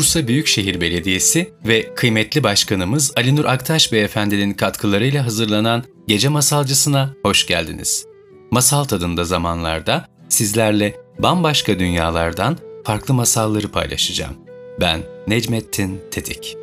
Bursa Büyükşehir Belediyesi ve kıymetli başkanımız Ali Nur Aktaş Beyefendinin katkılarıyla hazırlanan Gece Masalcısına hoş geldiniz. Masal tadında zamanlarda sizlerle bambaşka dünyalardan farklı masalları paylaşacağım. Ben Necmettin Tetik.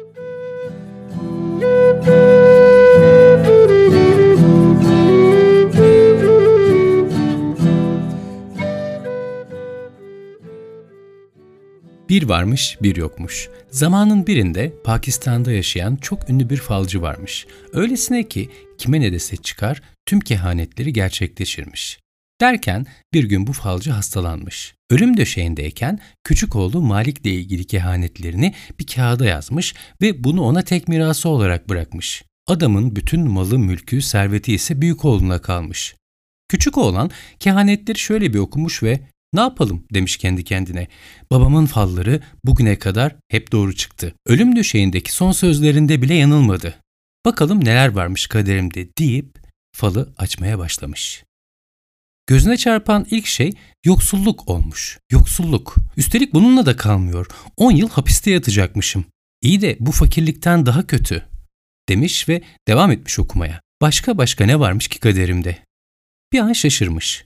Bir varmış, bir yokmuş. Zamanın birinde Pakistan'da yaşayan çok ünlü bir falcı varmış. Öylesine ki kime ne dese çıkar, tüm kehanetleri gerçekleşirmiş. Derken bir gün bu falcı hastalanmış. Ölüm döşeğindeyken küçük oğlu Malik'le ilgili kehanetlerini bir kağıda yazmış ve bunu ona tek mirası olarak bırakmış. Adamın bütün malı, mülkü, serveti ise büyük oğluna kalmış. Küçük oğlan kehanetleri şöyle bir okumuş ve ne yapalım demiş kendi kendine. Babamın falları bugüne kadar hep doğru çıktı. Ölüm döşeğindeki son sözlerinde bile yanılmadı. Bakalım neler varmış kaderimde deyip falı açmaya başlamış. Gözüne çarpan ilk şey yoksulluk olmuş. Yoksulluk. Üstelik bununla da kalmıyor. 10 yıl hapiste yatacakmışım. İyi de bu fakirlikten daha kötü. Demiş ve devam etmiş okumaya. Başka başka ne varmış ki kaderimde? Bir an şaşırmış.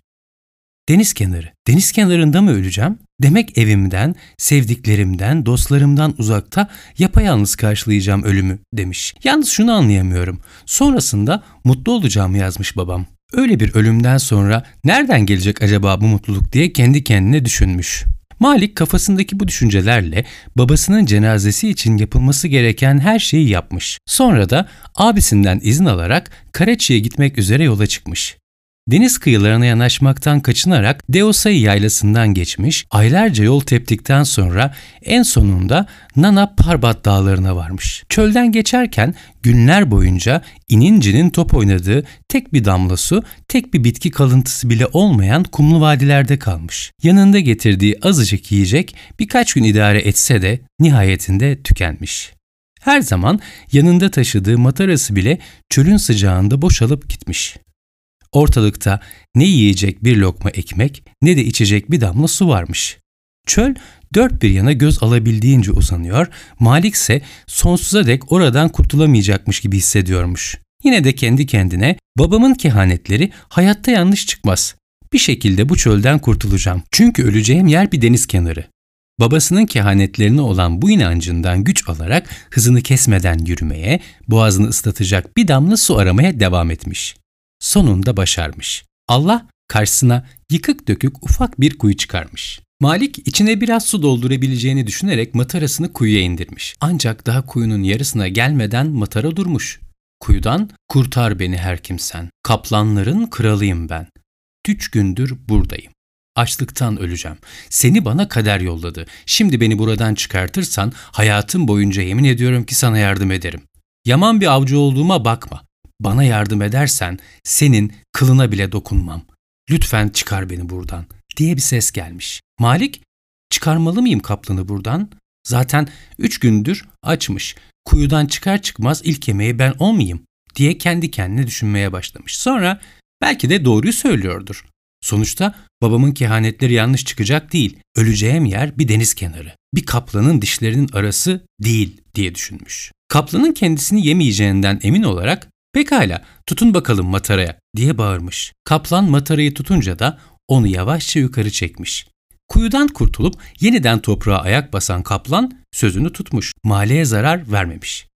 Deniz kenarı. Deniz kenarında mı öleceğim? Demek evimden, sevdiklerimden, dostlarımdan uzakta yapayalnız karşılayacağım ölümü demiş. Yalnız şunu anlayamıyorum. Sonrasında mutlu olacağımı yazmış babam. Öyle bir ölümden sonra nereden gelecek acaba bu mutluluk diye kendi kendine düşünmüş. Malik kafasındaki bu düşüncelerle babasının cenazesi için yapılması gereken her şeyi yapmış. Sonra da abisinden izin alarak Karaçi'ye gitmek üzere yola çıkmış. Deniz kıyılarına yanaşmaktan kaçınarak Deosai yaylasından geçmiş, aylarca yol teptikten sonra en sonunda Nana Parbat dağlarına varmış. Çölden geçerken günler boyunca inincinin top oynadığı tek bir damla su, tek bir bitki kalıntısı bile olmayan kumlu vadilerde kalmış. Yanında getirdiği azıcık yiyecek birkaç gün idare etse de nihayetinde tükenmiş. Her zaman yanında taşıdığı matarası bile çölün sıcağında boşalıp gitmiş. Ortalıkta ne yiyecek bir lokma ekmek ne de içecek bir damla su varmış. Çöl dört bir yana göz alabildiğince uzanıyor, Malik ise sonsuza dek oradan kurtulamayacakmış gibi hissediyormuş. Yine de kendi kendine babamın kehanetleri hayatta yanlış çıkmaz. Bir şekilde bu çölden kurtulacağım. Çünkü öleceğim yer bir deniz kenarı. Babasının kehanetlerine olan bu inancından güç alarak hızını kesmeden yürümeye, boğazını ıslatacak bir damla su aramaya devam etmiş sonunda başarmış. Allah karşısına yıkık dökük ufak bir kuyu çıkarmış. Malik içine biraz su doldurabileceğini düşünerek matarasını kuyuya indirmiş. Ancak daha kuyunun yarısına gelmeden matara durmuş. Kuyudan kurtar beni her kimsen. Kaplanların kralıyım ben. Üç gündür buradayım. Açlıktan öleceğim. Seni bana kader yolladı. Şimdi beni buradan çıkartırsan hayatım boyunca yemin ediyorum ki sana yardım ederim. Yaman bir avcı olduğuma bakma. Bana yardım edersen senin kılına bile dokunmam. Lütfen çıkar beni buradan diye bir ses gelmiş. Malik çıkarmalı mıyım kaplanı buradan? Zaten üç gündür açmış. Kuyudan çıkar çıkmaz ilk yemeği ben olmayayım diye kendi kendine düşünmeye başlamış. Sonra belki de doğruyu söylüyordur. Sonuçta babamın kehanetleri yanlış çıkacak değil. Öleceğim yer bir deniz kenarı. Bir kaplanın dişlerinin arası değil diye düşünmüş. Kaplanın kendisini yemeyeceğinden emin olarak Pekala tutun bakalım mataraya diye bağırmış. Kaplan matarayı tutunca da onu yavaşça yukarı çekmiş. Kuyudan kurtulup yeniden toprağa ayak basan kaplan sözünü tutmuş. Mahalleye zarar vermemiş.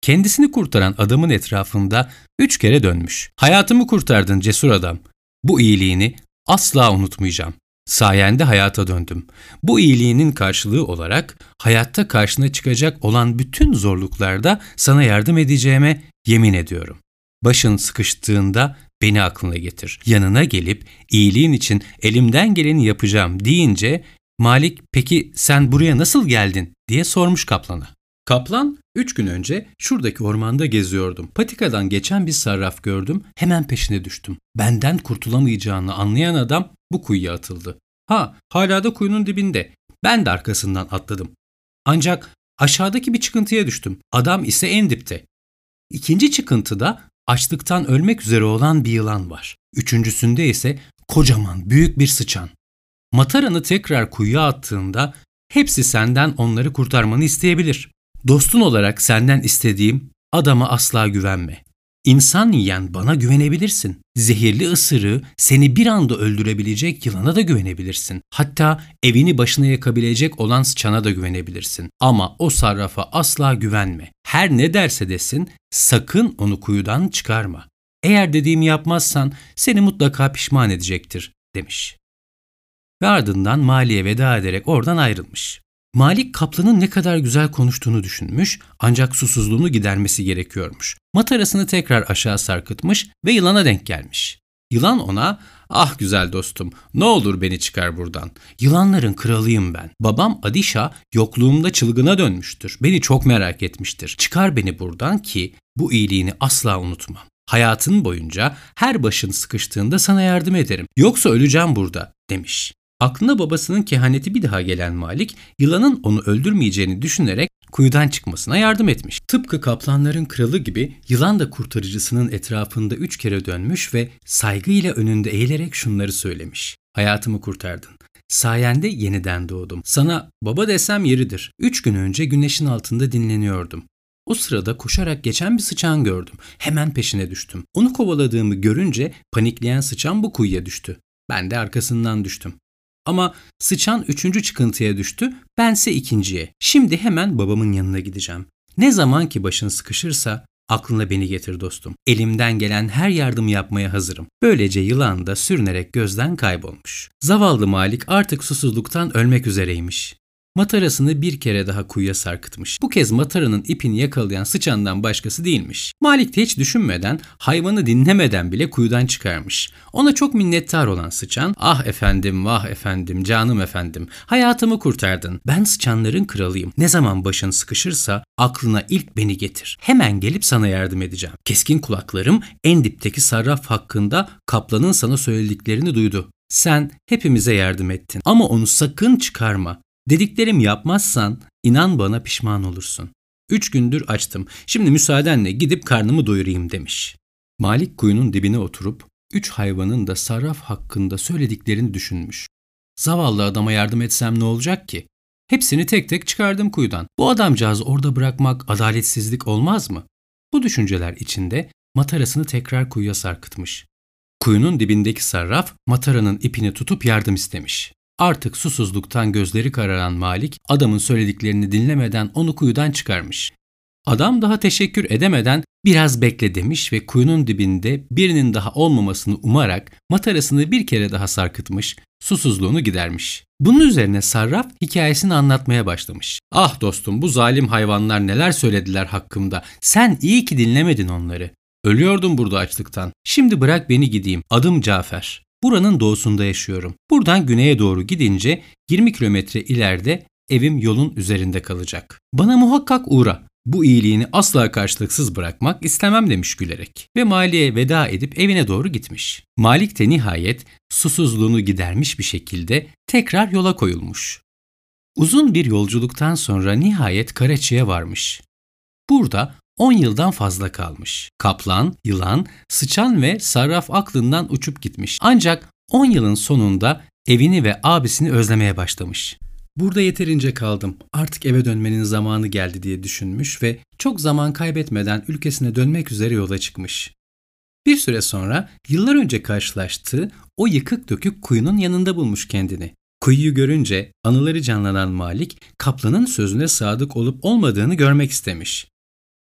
Kendisini kurtaran adamın etrafında üç kere dönmüş. Hayatımı kurtardın cesur adam. Bu iyiliğini asla unutmayacağım. Sayende hayata döndüm. Bu iyiliğinin karşılığı olarak hayatta karşına çıkacak olan bütün zorluklarda sana yardım edeceğime yemin ediyorum. Başın sıkıştığında beni aklına getir. Yanına gelip iyiliğin için elimden geleni yapacağım deyince Malik peki sen buraya nasıl geldin diye sormuş kaplana. Kaplan, üç gün önce şuradaki ormanda geziyordum. Patikadan geçen bir sarraf gördüm, hemen peşine düştüm. Benden kurtulamayacağını anlayan adam bu kuyuya atıldı. Ha, hala da kuyunun dibinde. Ben de arkasından atladım. Ancak aşağıdaki bir çıkıntıya düştüm. Adam ise en dipte. İkinci çıkıntıda açlıktan ölmek üzere olan bir yılan var. Üçüncüsünde ise kocaman büyük bir sıçan. Mataranı tekrar kuyuya attığında hepsi senden onları kurtarmanı isteyebilir. Dostun olarak senden istediğim adama asla güvenme. İnsan yiyen bana güvenebilirsin. Zehirli ısırığı seni bir anda öldürebilecek yılana da güvenebilirsin. Hatta evini başına yakabilecek olan sıçana da güvenebilirsin. Ama o sarrafa asla güvenme. Her ne derse desin sakın onu kuyudan çıkarma. Eğer dediğimi yapmazsan seni mutlaka pişman edecektir demiş. Ve ardından Mali'ye veda ederek oradan ayrılmış. Malik kaplanın ne kadar güzel konuştuğunu düşünmüş ancak susuzluğunu gidermesi gerekiyormuş. Matarasını tekrar aşağı sarkıtmış ve yılana denk gelmiş. Yılan ona ah güzel dostum ne olur beni çıkar buradan. Yılanların kralıyım ben. Babam Adişa yokluğumda çılgına dönmüştür. Beni çok merak etmiştir. Çıkar beni buradan ki bu iyiliğini asla unutmam. Hayatın boyunca her başın sıkıştığında sana yardım ederim. Yoksa öleceğim burada demiş. Aklına babasının kehaneti bir daha gelen Malik, yılanın onu öldürmeyeceğini düşünerek kuyudan çıkmasına yardım etmiş. Tıpkı kaplanların kralı gibi yılan da kurtarıcısının etrafında üç kere dönmüş ve saygıyla önünde eğilerek şunları söylemiş. Hayatımı kurtardın. Sayende yeniden doğdum. Sana baba desem yeridir. Üç gün önce güneşin altında dinleniyordum. O sırada koşarak geçen bir sıçan gördüm. Hemen peşine düştüm. Onu kovaladığımı görünce panikleyen sıçan bu kuyuya düştü. Ben de arkasından düştüm. Ama sıçan üçüncü çıkıntıya düştü, bense ikinciye. Şimdi hemen babamın yanına gideceğim. Ne zaman ki başın sıkışırsa aklına beni getir dostum. Elimden gelen her yardımı yapmaya hazırım. Böylece yılan da sürünerek gözden kaybolmuş. Zavallı Malik artık susuzluktan ölmek üzereymiş. Matarasını bir kere daha kuyuya sarkıtmış. Bu kez mataranın ipini yakalayan sıçandan başkası değilmiş. Malik de hiç düşünmeden, hayvanı dinlemeden bile kuyudan çıkarmış. Ona çok minnettar olan sıçan, ah efendim, vah efendim, canım efendim, hayatımı kurtardın. Ben sıçanların kralıyım. Ne zaman başın sıkışırsa aklına ilk beni getir. Hemen gelip sana yardım edeceğim. Keskin kulaklarım en dipteki sarraf hakkında kaplanın sana söylediklerini duydu. Sen hepimize yardım ettin ama onu sakın çıkarma. Dediklerim yapmazsan inan bana pişman olursun. Üç gündür açtım. Şimdi müsaadenle gidip karnımı doyurayım demiş. Malik kuyunun dibine oturup üç hayvanın da sarraf hakkında söylediklerini düşünmüş. Zavallı adama yardım etsem ne olacak ki? Hepsini tek tek çıkardım kuyudan. Bu adamcağızı orada bırakmak adaletsizlik olmaz mı? Bu düşünceler içinde matarasını tekrar kuyuya sarkıtmış. Kuyunun dibindeki sarraf mataranın ipini tutup yardım istemiş. Artık susuzluktan gözleri kararan Malik adamın söylediklerini dinlemeden onu kuyudan çıkarmış. Adam daha teşekkür edemeden biraz bekle demiş ve kuyunun dibinde birinin daha olmamasını umarak matarasını bir kere daha sarkıtmış, susuzluğunu gidermiş. Bunun üzerine Sarraf hikayesini anlatmaya başlamış. Ah dostum bu zalim hayvanlar neler söylediler hakkımda. Sen iyi ki dinlemedin onları. Ölüyordum burada açlıktan. Şimdi bırak beni gideyim. Adım Cafer. Buranın doğusunda yaşıyorum. Buradan güneye doğru gidince 20 kilometre ileride evim yolun üzerinde kalacak. Bana muhakkak uğra. Bu iyiliğini asla karşılıksız bırakmak istemem demiş gülerek. Ve Mali'ye veda edip evine doğru gitmiş. Malik de nihayet susuzluğunu gidermiş bir şekilde tekrar yola koyulmuş. Uzun bir yolculuktan sonra nihayet Karaçi'ye varmış. Burada 10 yıldan fazla kalmış. Kaplan, yılan, sıçan ve sarraf aklından uçup gitmiş. Ancak 10 yılın sonunda evini ve abisini özlemeye başlamış. Burada yeterince kaldım. Artık eve dönmenin zamanı geldi diye düşünmüş ve çok zaman kaybetmeden ülkesine dönmek üzere yola çıkmış. Bir süre sonra yıllar önce karşılaştığı o yıkık dökük kuyunun yanında bulmuş kendini. Kuyuyu görünce anıları canlanan Malik, kaplanın sözüne sadık olup olmadığını görmek istemiş.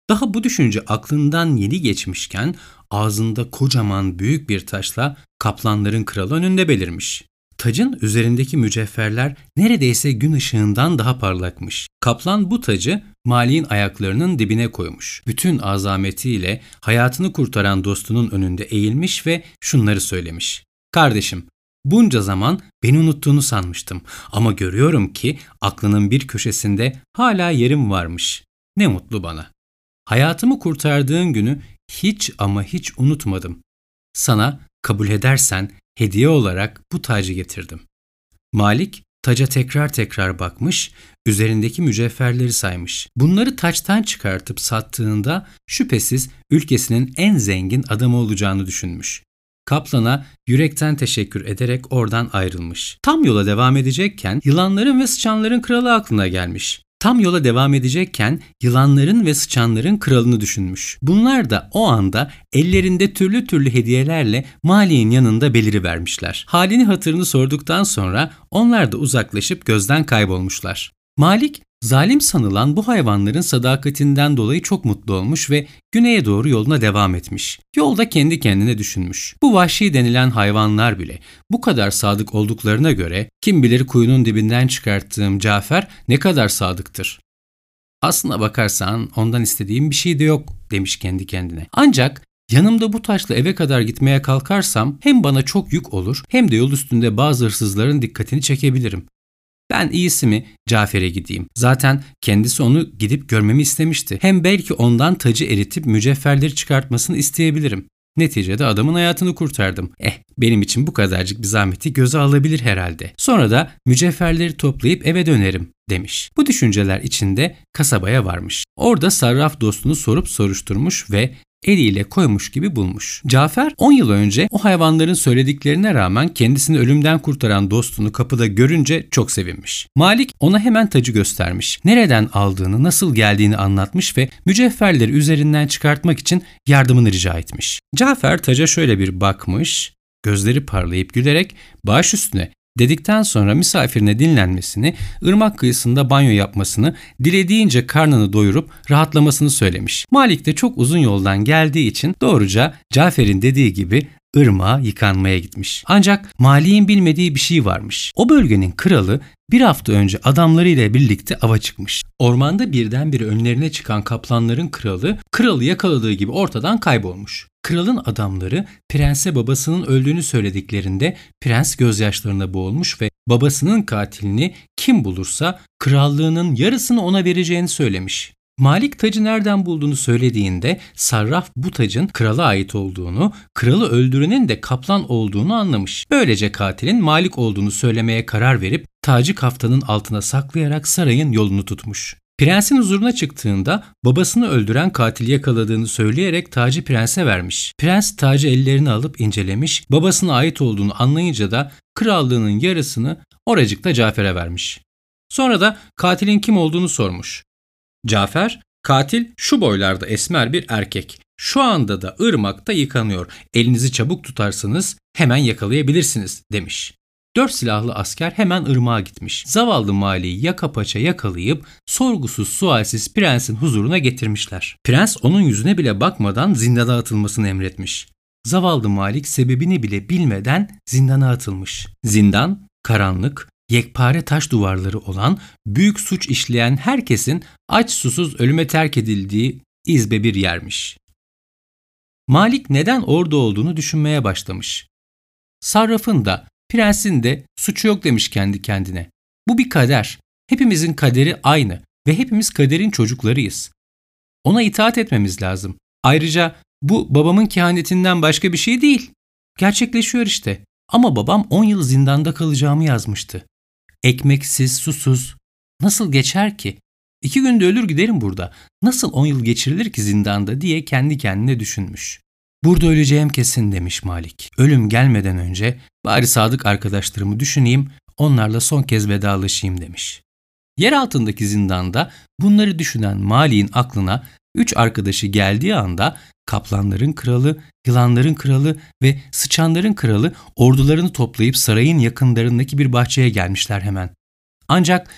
Daha bu düşünce aklından yeni geçmişken ağzında kocaman büyük bir taşla kaplanların kralı önünde belirmiş. Tacın üzerindeki mücevherler neredeyse gün ışığından daha parlakmış. Kaplan bu tacı Malik'in ayaklarının dibine koymuş. Bütün azametiyle hayatını kurtaran dostunun önünde eğilmiş ve şunları söylemiş. Kardeşim, bunca zaman beni unuttuğunu sanmıştım ama görüyorum ki aklının bir köşesinde hala yerim varmış. Ne mutlu bana. Hayatımı kurtardığın günü hiç ama hiç unutmadım. Sana kabul edersen hediye olarak bu tacı getirdim. Malik taca tekrar tekrar bakmış, üzerindeki mücevherleri saymış. Bunları taçtan çıkartıp sattığında şüphesiz ülkesinin en zengin adamı olacağını düşünmüş. Kaplan'a yürekten teşekkür ederek oradan ayrılmış. Tam yola devam edecekken yılanların ve sıçanların kralı aklına gelmiş. Tam yola devam edecekken yılanların ve sıçanların kralını düşünmüş. Bunlar da o anda ellerinde türlü türlü hediyelerle Mali'nin yanında beliri vermişler. Halini hatırını sorduktan sonra onlar da uzaklaşıp gözden kaybolmuşlar. Malik Zalim sanılan bu hayvanların sadakatinden dolayı çok mutlu olmuş ve güneye doğru yoluna devam etmiş. Yolda kendi kendine düşünmüş. Bu vahşi denilen hayvanlar bile bu kadar sadık olduklarına göre kim bilir kuyunun dibinden çıkarttığım Cafer ne kadar sadıktır. Aslına bakarsan ondan istediğim bir şey de yok demiş kendi kendine. Ancak Yanımda bu taşla eve kadar gitmeye kalkarsam hem bana çok yük olur hem de yol üstünde bazı hırsızların dikkatini çekebilirim. Ben iyisi mi Cafer'e gideyim. Zaten kendisi onu gidip görmemi istemişti. Hem belki ondan tacı eritip mücevherleri çıkartmasını isteyebilirim. Neticede adamın hayatını kurtardım. Eh benim için bu kadarcık bir zahmeti göze alabilir herhalde. Sonra da mücevherleri toplayıp eve dönerim demiş. Bu düşünceler içinde kasabaya varmış. Orada sarraf dostunu sorup soruşturmuş ve eliyle koymuş gibi bulmuş. Cafer 10 yıl önce o hayvanların söylediklerine rağmen kendisini ölümden kurtaran dostunu kapıda görünce çok sevinmiş. Malik ona hemen tacı göstermiş. Nereden aldığını, nasıl geldiğini anlatmış ve mücevherleri üzerinden çıkartmak için yardımını rica etmiş. Cafer taca şöyle bir bakmış, gözleri parlayıp gülerek baş üstüne dedikten sonra misafirine dinlenmesini, ırmak kıyısında banyo yapmasını, dilediğince karnını doyurup rahatlamasını söylemiş. Malik de çok uzun yoldan geldiği için doğruca Cafer'in dediği gibi ırmağa yıkanmaya gitmiş. Ancak Malik'in bilmediği bir şey varmış. O bölgenin kralı bir hafta önce adamlarıyla birlikte ava çıkmış. Ormanda birdenbire önlerine çıkan kaplanların kralı, kralı yakaladığı gibi ortadan kaybolmuş. Kralın adamları prense babasının öldüğünü söylediklerinde prens gözyaşlarına boğulmuş ve babasının katilini kim bulursa krallığının yarısını ona vereceğini söylemiş. Malik tacı nereden bulduğunu söylediğinde Sarraf bu tacın krala ait olduğunu, kralı öldürenin de kaplan olduğunu anlamış. Böylece katilin Malik olduğunu söylemeye karar verip tacı kaftanın altına saklayarak sarayın yolunu tutmuş. Prensin huzuruna çıktığında babasını öldüren katili yakaladığını söyleyerek tacı prense vermiş. Prens tacı ellerine alıp incelemiş, babasına ait olduğunu anlayınca da krallığının yarısını oracıkta Cafer'e vermiş. Sonra da katilin kim olduğunu sormuş. Cafer, katil şu boylarda esmer bir erkek. Şu anda da ırmakta yıkanıyor. Elinizi çabuk tutarsanız hemen yakalayabilirsiniz demiş. Dört silahlı asker hemen ırmağa gitmiş. Zavallı Mali'yi yaka paça yakalayıp sorgusuz sualsiz prensin huzuruna getirmişler. Prens onun yüzüne bile bakmadan zindana atılmasını emretmiş. Zavallı Malik sebebini bile bilmeden zindana atılmış. Zindan, karanlık, yekpare taş duvarları olan, büyük suç işleyen herkesin aç susuz ölüme terk edildiği izbe bir yermiş. Malik neden orada olduğunu düşünmeye başlamış. Sarrafın da Prensin de suçu yok demiş kendi kendine. Bu bir kader. Hepimizin kaderi aynı ve hepimiz kaderin çocuklarıyız. Ona itaat etmemiz lazım. Ayrıca bu babamın kehanetinden başka bir şey değil. Gerçekleşiyor işte. Ama babam 10 yıl zindanda kalacağımı yazmıştı. Ekmeksiz, susuz. Nasıl geçer ki? İki günde ölür giderim burada. Nasıl 10 yıl geçirilir ki zindanda diye kendi kendine düşünmüş. Burada öleceğim kesin demiş Malik. Ölüm gelmeden önce bari sadık arkadaşlarımı düşüneyim, onlarla son kez vedalaşayım demiş. Yer altındaki zindanda bunları düşünen Malik'in aklına üç arkadaşı geldiği anda kaplanların kralı, yılanların kralı ve sıçanların kralı ordularını toplayıp sarayın yakınlarındaki bir bahçeye gelmişler hemen. Ancak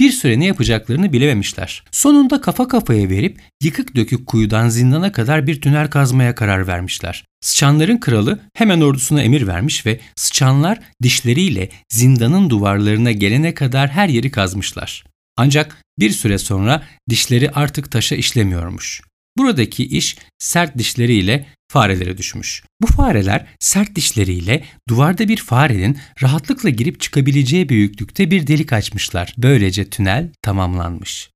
bir süre ne yapacaklarını bilememişler. Sonunda kafa kafaya verip yıkık dökük kuyudan zindana kadar bir tünel kazmaya karar vermişler. Sıçanların kralı hemen ordusuna emir vermiş ve sıçanlar dişleriyle zindanın duvarlarına gelene kadar her yeri kazmışlar. Ancak bir süre sonra dişleri artık taşa işlemiyormuş. Buradaki iş sert dişleriyle farelere düşmüş. Bu fareler sert dişleriyle duvarda bir farenin rahatlıkla girip çıkabileceği büyüklükte bir delik açmışlar. Böylece tünel tamamlanmış.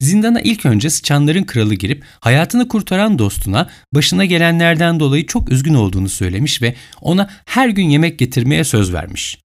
Zindana ilk önce sıçanların kralı girip hayatını kurtaran dostuna başına gelenlerden dolayı çok üzgün olduğunu söylemiş ve ona her gün yemek getirmeye söz vermiş.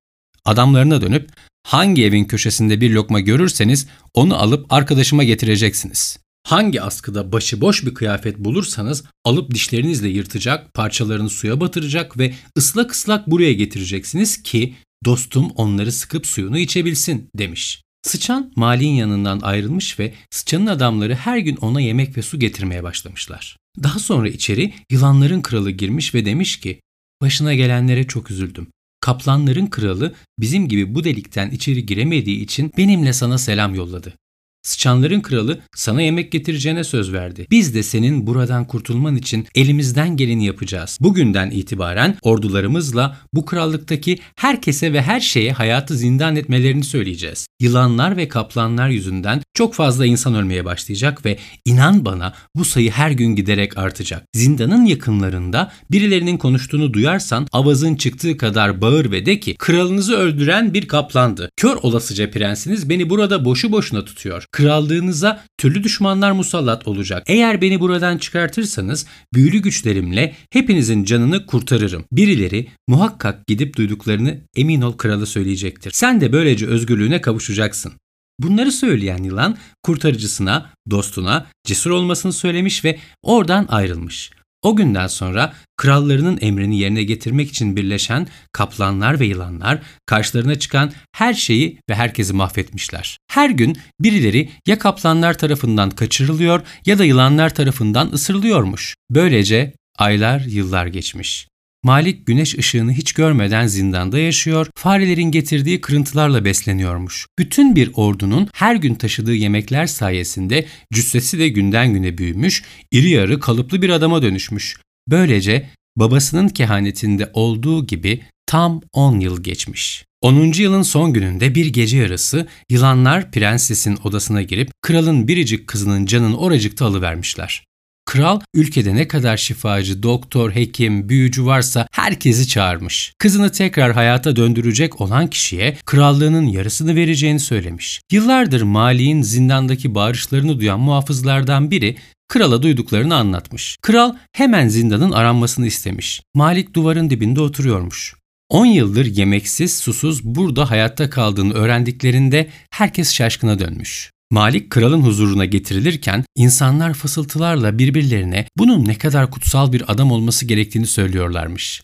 Adamlarına dönüp hangi evin köşesinde bir lokma görürseniz onu alıp arkadaşıma getireceksiniz. Hangi askıda başıboş bir kıyafet bulursanız alıp dişlerinizle yırtacak, parçalarını suya batıracak ve ıslak ıslak buraya getireceksiniz ki dostum onları sıkıp suyunu içebilsin demiş. Sıçan Mali'nin yanından ayrılmış ve sıçanın adamları her gün ona yemek ve su getirmeye başlamışlar. Daha sonra içeri yılanların kralı girmiş ve demiş ki başına gelenlere çok üzüldüm. Kaplanların kralı bizim gibi bu delikten içeri giremediği için benimle sana selam yolladı. Sıçanların kralı sana yemek getireceğine söz verdi. Biz de senin buradan kurtulman için elimizden geleni yapacağız. Bugünden itibaren ordularımızla bu krallıktaki herkese ve her şeye hayatı zindan etmelerini söyleyeceğiz. Yılanlar ve kaplanlar yüzünden çok fazla insan ölmeye başlayacak ve inan bana bu sayı her gün giderek artacak. Zindanın yakınlarında birilerinin konuştuğunu duyarsan avazın çıktığı kadar bağır ve de ki kralınızı öldüren bir kaplandı. Kör olasıca prensiniz beni burada boşu boşuna tutuyor krallığınıza türlü düşmanlar musallat olacak. Eğer beni buradan çıkartırsanız büyülü güçlerimle hepinizin canını kurtarırım. Birileri muhakkak gidip duyduklarını emin ol kralı söyleyecektir. Sen de böylece özgürlüğüne kavuşacaksın. Bunları söyleyen yılan kurtarıcısına, dostuna cesur olmasını söylemiş ve oradan ayrılmış. O günden sonra krallarının emrini yerine getirmek için birleşen kaplanlar ve yılanlar karşılarına çıkan her şeyi ve herkesi mahvetmişler. Her gün birileri ya kaplanlar tarafından kaçırılıyor ya da yılanlar tarafından ısırılıyormuş. Böylece aylar yıllar geçmiş. Malik güneş ışığını hiç görmeden zindanda yaşıyor, farelerin getirdiği kırıntılarla besleniyormuş. Bütün bir ordunun her gün taşıdığı yemekler sayesinde cüssesi de günden güne büyümüş, iri yarı kalıplı bir adama dönüşmüş. Böylece babasının kehanetinde olduğu gibi tam 10 yıl geçmiş. 10. yılın son gününde bir gece yarısı yılanlar prensesin odasına girip kralın biricik kızının canını oracıkta alıvermişler. Kral ülkede ne kadar şifacı, doktor, hekim, büyücü varsa herkesi çağırmış. Kızını tekrar hayata döndürecek olan kişiye krallığının yarısını vereceğini söylemiş. Yıllardır Mali'nin zindandaki bağırışlarını duyan muhafızlardan biri krala duyduklarını anlatmış. Kral hemen zindanın aranmasını istemiş. Malik duvarın dibinde oturuyormuş. 10 yıldır yemeksiz, susuz burada hayatta kaldığını öğrendiklerinde herkes şaşkına dönmüş. Malik kralın huzuruna getirilirken insanlar fısıltılarla birbirlerine bunun ne kadar kutsal bir adam olması gerektiğini söylüyorlarmış.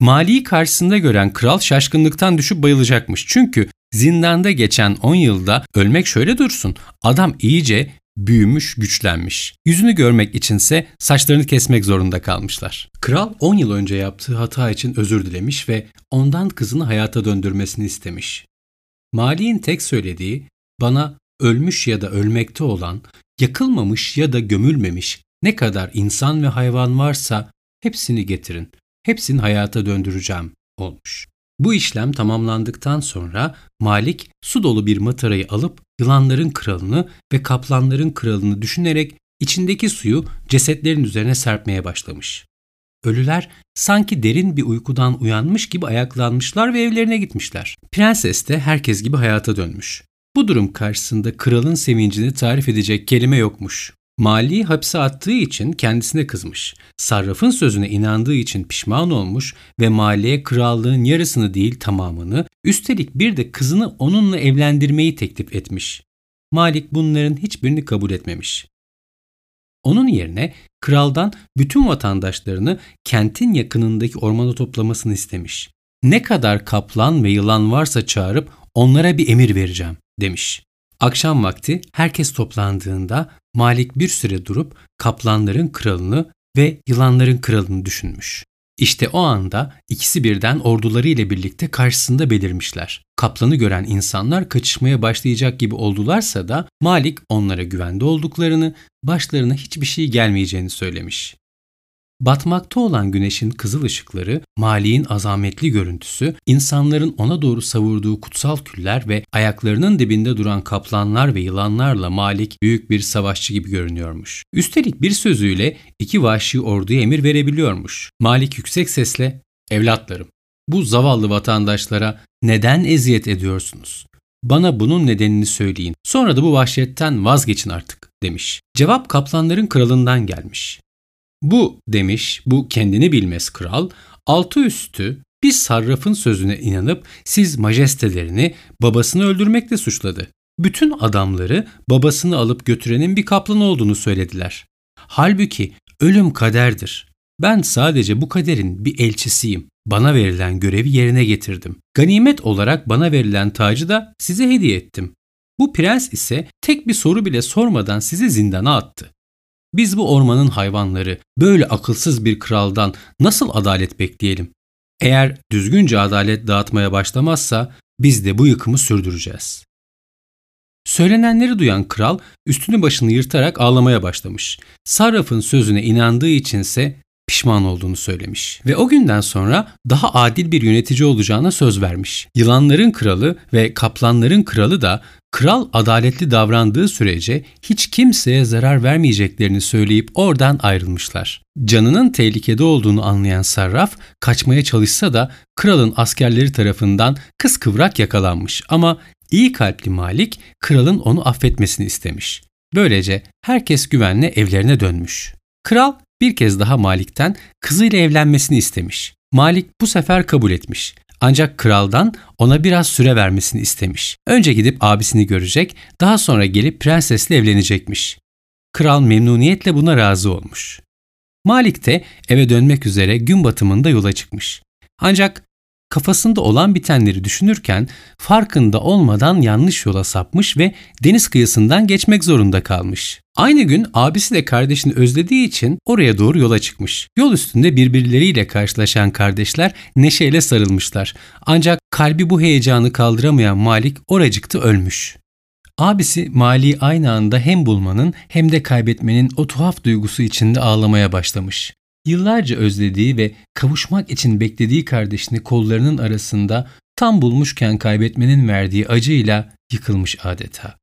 Malik'i karşısında gören kral şaşkınlıktan düşüp bayılacakmış. Çünkü zindanda geçen 10 yılda ölmek şöyle dursun. Adam iyice büyümüş, güçlenmiş. Yüzünü görmek içinse saçlarını kesmek zorunda kalmışlar. Kral 10 yıl önce yaptığı hata için özür dilemiş ve ondan kızını hayata döndürmesini istemiş. Malik'in tek söylediği bana ölmüş ya da ölmekte olan, yakılmamış ya da gömülmemiş ne kadar insan ve hayvan varsa hepsini getirin. Hepsini hayata döndüreceğim olmuş. Bu işlem tamamlandıktan sonra Malik su dolu bir matarayı alıp yılanların kralını ve kaplanların kralını düşünerek içindeki suyu cesetlerin üzerine serpmeye başlamış. Ölüler sanki derin bir uykudan uyanmış gibi ayaklanmışlar ve evlerine gitmişler. Prenses de herkes gibi hayata dönmüş. Bu durum karşısında kralın sevincini tarif edecek kelime yokmuş. Mali hapse attığı için kendisine kızmış. Sarrafın sözüne inandığı için pişman olmuş ve Mali'ye krallığın yarısını değil tamamını, üstelik bir de kızını onunla evlendirmeyi teklif etmiş. Malik bunların hiçbirini kabul etmemiş. Onun yerine kraldan bütün vatandaşlarını kentin yakınındaki ormana toplamasını istemiş. Ne kadar kaplan ve yılan varsa çağırıp onlara bir emir vereceğim demiş. Akşam vakti herkes toplandığında Malik bir süre durup kaplanların kralını ve yılanların kralını düşünmüş. İşte o anda ikisi birden orduları ile birlikte karşısında belirmişler. Kaplanı gören insanlar kaçışmaya başlayacak gibi oldularsa da Malik onlara güvende olduklarını, başlarına hiçbir şey gelmeyeceğini söylemiş. Batmakta olan güneşin kızıl ışıkları, Mali'nin azametli görüntüsü, insanların ona doğru savurduğu kutsal küller ve ayaklarının dibinde duran kaplanlar ve yılanlarla Malik büyük bir savaşçı gibi görünüyormuş. Üstelik bir sözüyle iki vahşi orduya emir verebiliyormuş. Malik yüksek sesle, evlatlarım, bu zavallı vatandaşlara neden eziyet ediyorsunuz? Bana bunun nedenini söyleyin. Sonra da bu vahşetten vazgeçin artık demiş. Cevap kaplanların kralından gelmiş. Bu demiş bu kendini bilmez kral altı üstü bir sarrafın sözüne inanıp siz majestelerini babasını öldürmekle suçladı. Bütün adamları babasını alıp götürenin bir kaplan olduğunu söylediler. Halbuki ölüm kaderdir. Ben sadece bu kaderin bir elçisiyim. Bana verilen görevi yerine getirdim. Ganimet olarak bana verilen tacı da size hediye ettim. Bu prens ise tek bir soru bile sormadan sizi zindana attı. Biz bu ormanın hayvanları böyle akılsız bir kraldan nasıl adalet bekleyelim? Eğer düzgünce adalet dağıtmaya başlamazsa biz de bu yıkımı sürdüreceğiz. Söylenenleri duyan kral üstünü başını yırtarak ağlamaya başlamış. Sarraf'ın sözüne inandığı içinse pişman olduğunu söylemiş ve o günden sonra daha adil bir yönetici olacağına söz vermiş. Yılanların kralı ve kaplanların kralı da kral adaletli davrandığı sürece hiç kimseye zarar vermeyeceklerini söyleyip oradan ayrılmışlar. Canının tehlikede olduğunu anlayan Sarraf kaçmaya çalışsa da kralın askerleri tarafından kıskıvrak yakalanmış ama iyi kalpli Malik kralın onu affetmesini istemiş. Böylece herkes güvenle evlerine dönmüş. Kral bir kez daha Malik'ten kızıyla evlenmesini istemiş. Malik bu sefer kabul etmiş. Ancak kraldan ona biraz süre vermesini istemiş. Önce gidip abisini görecek, daha sonra gelip prensesle evlenecekmiş. Kral memnuniyetle buna razı olmuş. Malik de eve dönmek üzere gün batımında yola çıkmış. Ancak kafasında olan bitenleri düşünürken farkında olmadan yanlış yola sapmış ve deniz kıyısından geçmek zorunda kalmış. Aynı gün abisi de kardeşini özlediği için oraya doğru yola çıkmış. Yol üstünde birbirleriyle karşılaşan kardeşler neşeyle sarılmışlar. Ancak kalbi bu heyecanı kaldıramayan Malik oracıkta ölmüş. Abisi Mali'yi aynı anda hem bulmanın hem de kaybetmenin o tuhaf duygusu içinde ağlamaya başlamış. Yıllarca özlediği ve kavuşmak için beklediği kardeşini kollarının arasında tam bulmuşken kaybetmenin verdiği acıyla yıkılmış adeta.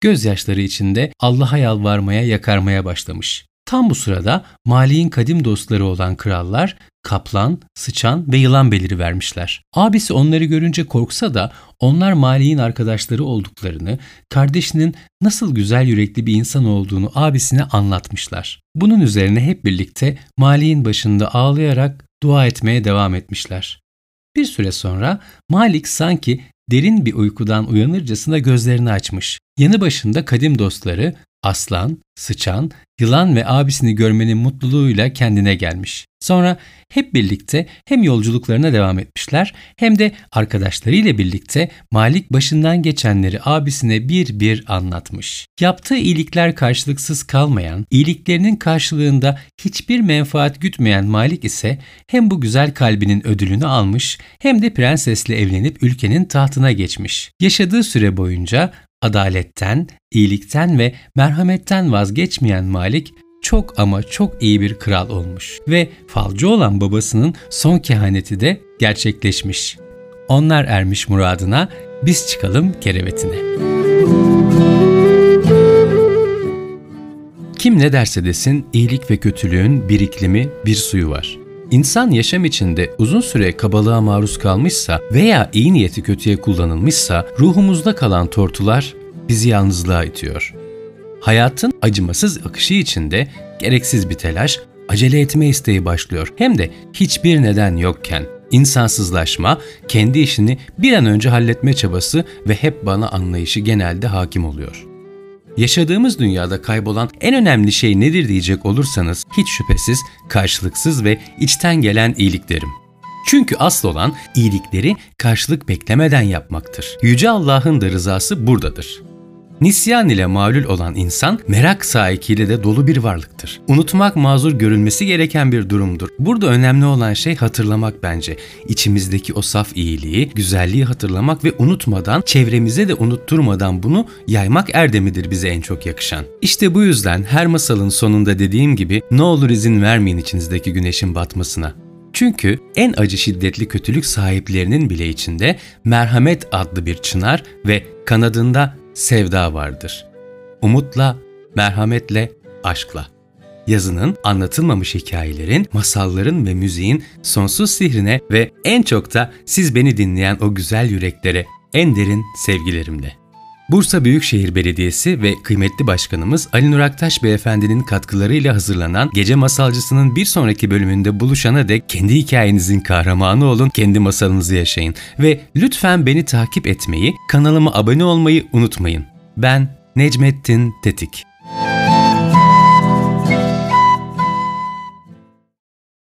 Gözyaşları içinde Allah'a yalvarmaya yakarmaya başlamış. Tam bu sırada Mali'nin kadim dostları olan krallar kaplan, sıçan ve yılan beliri vermişler. Abisi onları görünce korksa da onlar Mali'nin arkadaşları olduklarını, kardeşinin nasıl güzel yürekli bir insan olduğunu abisine anlatmışlar. Bunun üzerine hep birlikte Mali'nin başında ağlayarak dua etmeye devam etmişler. Bir süre sonra Malik sanki derin bir uykudan uyanırcasına gözlerini açmış. Yanı başında kadim dostları aslan, sıçan, yılan ve abisini görmenin mutluluğuyla kendine gelmiş. Sonra hep birlikte hem yolculuklarına devam etmişler hem de arkadaşlarıyla birlikte Malik başından geçenleri abisine bir bir anlatmış. Yaptığı iyilikler karşılıksız kalmayan, iyiliklerinin karşılığında hiçbir menfaat gütmeyen Malik ise hem bu güzel kalbinin ödülünü almış hem de prensesle evlenip ülkenin tahtına geçmiş. Yaşadığı süre boyunca adaletten, iyilikten ve merhametten vazgeçmeyen Malik çok ama çok iyi bir kral olmuş ve falcı olan babasının son kehaneti de gerçekleşmiş. Onlar ermiş muradına, biz çıkalım kerevetine. Kim ne derse desin iyilik ve kötülüğün bir iklimi, bir suyu var. İnsan yaşam içinde uzun süre kabalığa maruz kalmışsa veya iyi niyeti kötüye kullanılmışsa ruhumuzda kalan tortular bizi yalnızlığa itiyor. Hayatın acımasız akışı içinde gereksiz bir telaş, acele etme isteği başlıyor. Hem de hiçbir neden yokken insansızlaşma, kendi işini bir an önce halletme çabası ve hep bana anlayışı genelde hakim oluyor. Yaşadığımız dünyada kaybolan en önemli şey nedir diyecek olursanız hiç şüphesiz karşılıksız ve içten gelen iyiliklerim. Çünkü asıl olan iyilikleri karşılık beklemeden yapmaktır. Yüce Allah'ın da rızası buradadır. Nisyan ile mağlul olan insan merak sahikiyle de dolu bir varlıktır. Unutmak mazur görülmesi gereken bir durumdur. Burada önemli olan şey hatırlamak bence. İçimizdeki o saf iyiliği, güzelliği hatırlamak ve unutmadan, çevremize de unutturmadan bunu yaymak erdemidir bize en çok yakışan. İşte bu yüzden her masalın sonunda dediğim gibi ne olur izin vermeyin içinizdeki güneşin batmasına. Çünkü en acı şiddetli kötülük sahiplerinin bile içinde merhamet adlı bir çınar ve kanadında sevda vardır. Umutla, merhametle, aşkla. Yazının, anlatılmamış hikayelerin, masalların ve müziğin sonsuz sihrine ve en çok da siz beni dinleyen o güzel yüreklere en derin sevgilerimle. Bursa Büyükşehir Belediyesi ve kıymetli başkanımız Ali Nur Aktaş Beyefendinin katkılarıyla hazırlanan Gece Masalcısı'nın bir sonraki bölümünde buluşana dek kendi hikayenizin kahramanı olun, kendi masalınızı yaşayın. Ve lütfen beni takip etmeyi, kanalıma abone olmayı unutmayın. Ben Necmettin Tetik.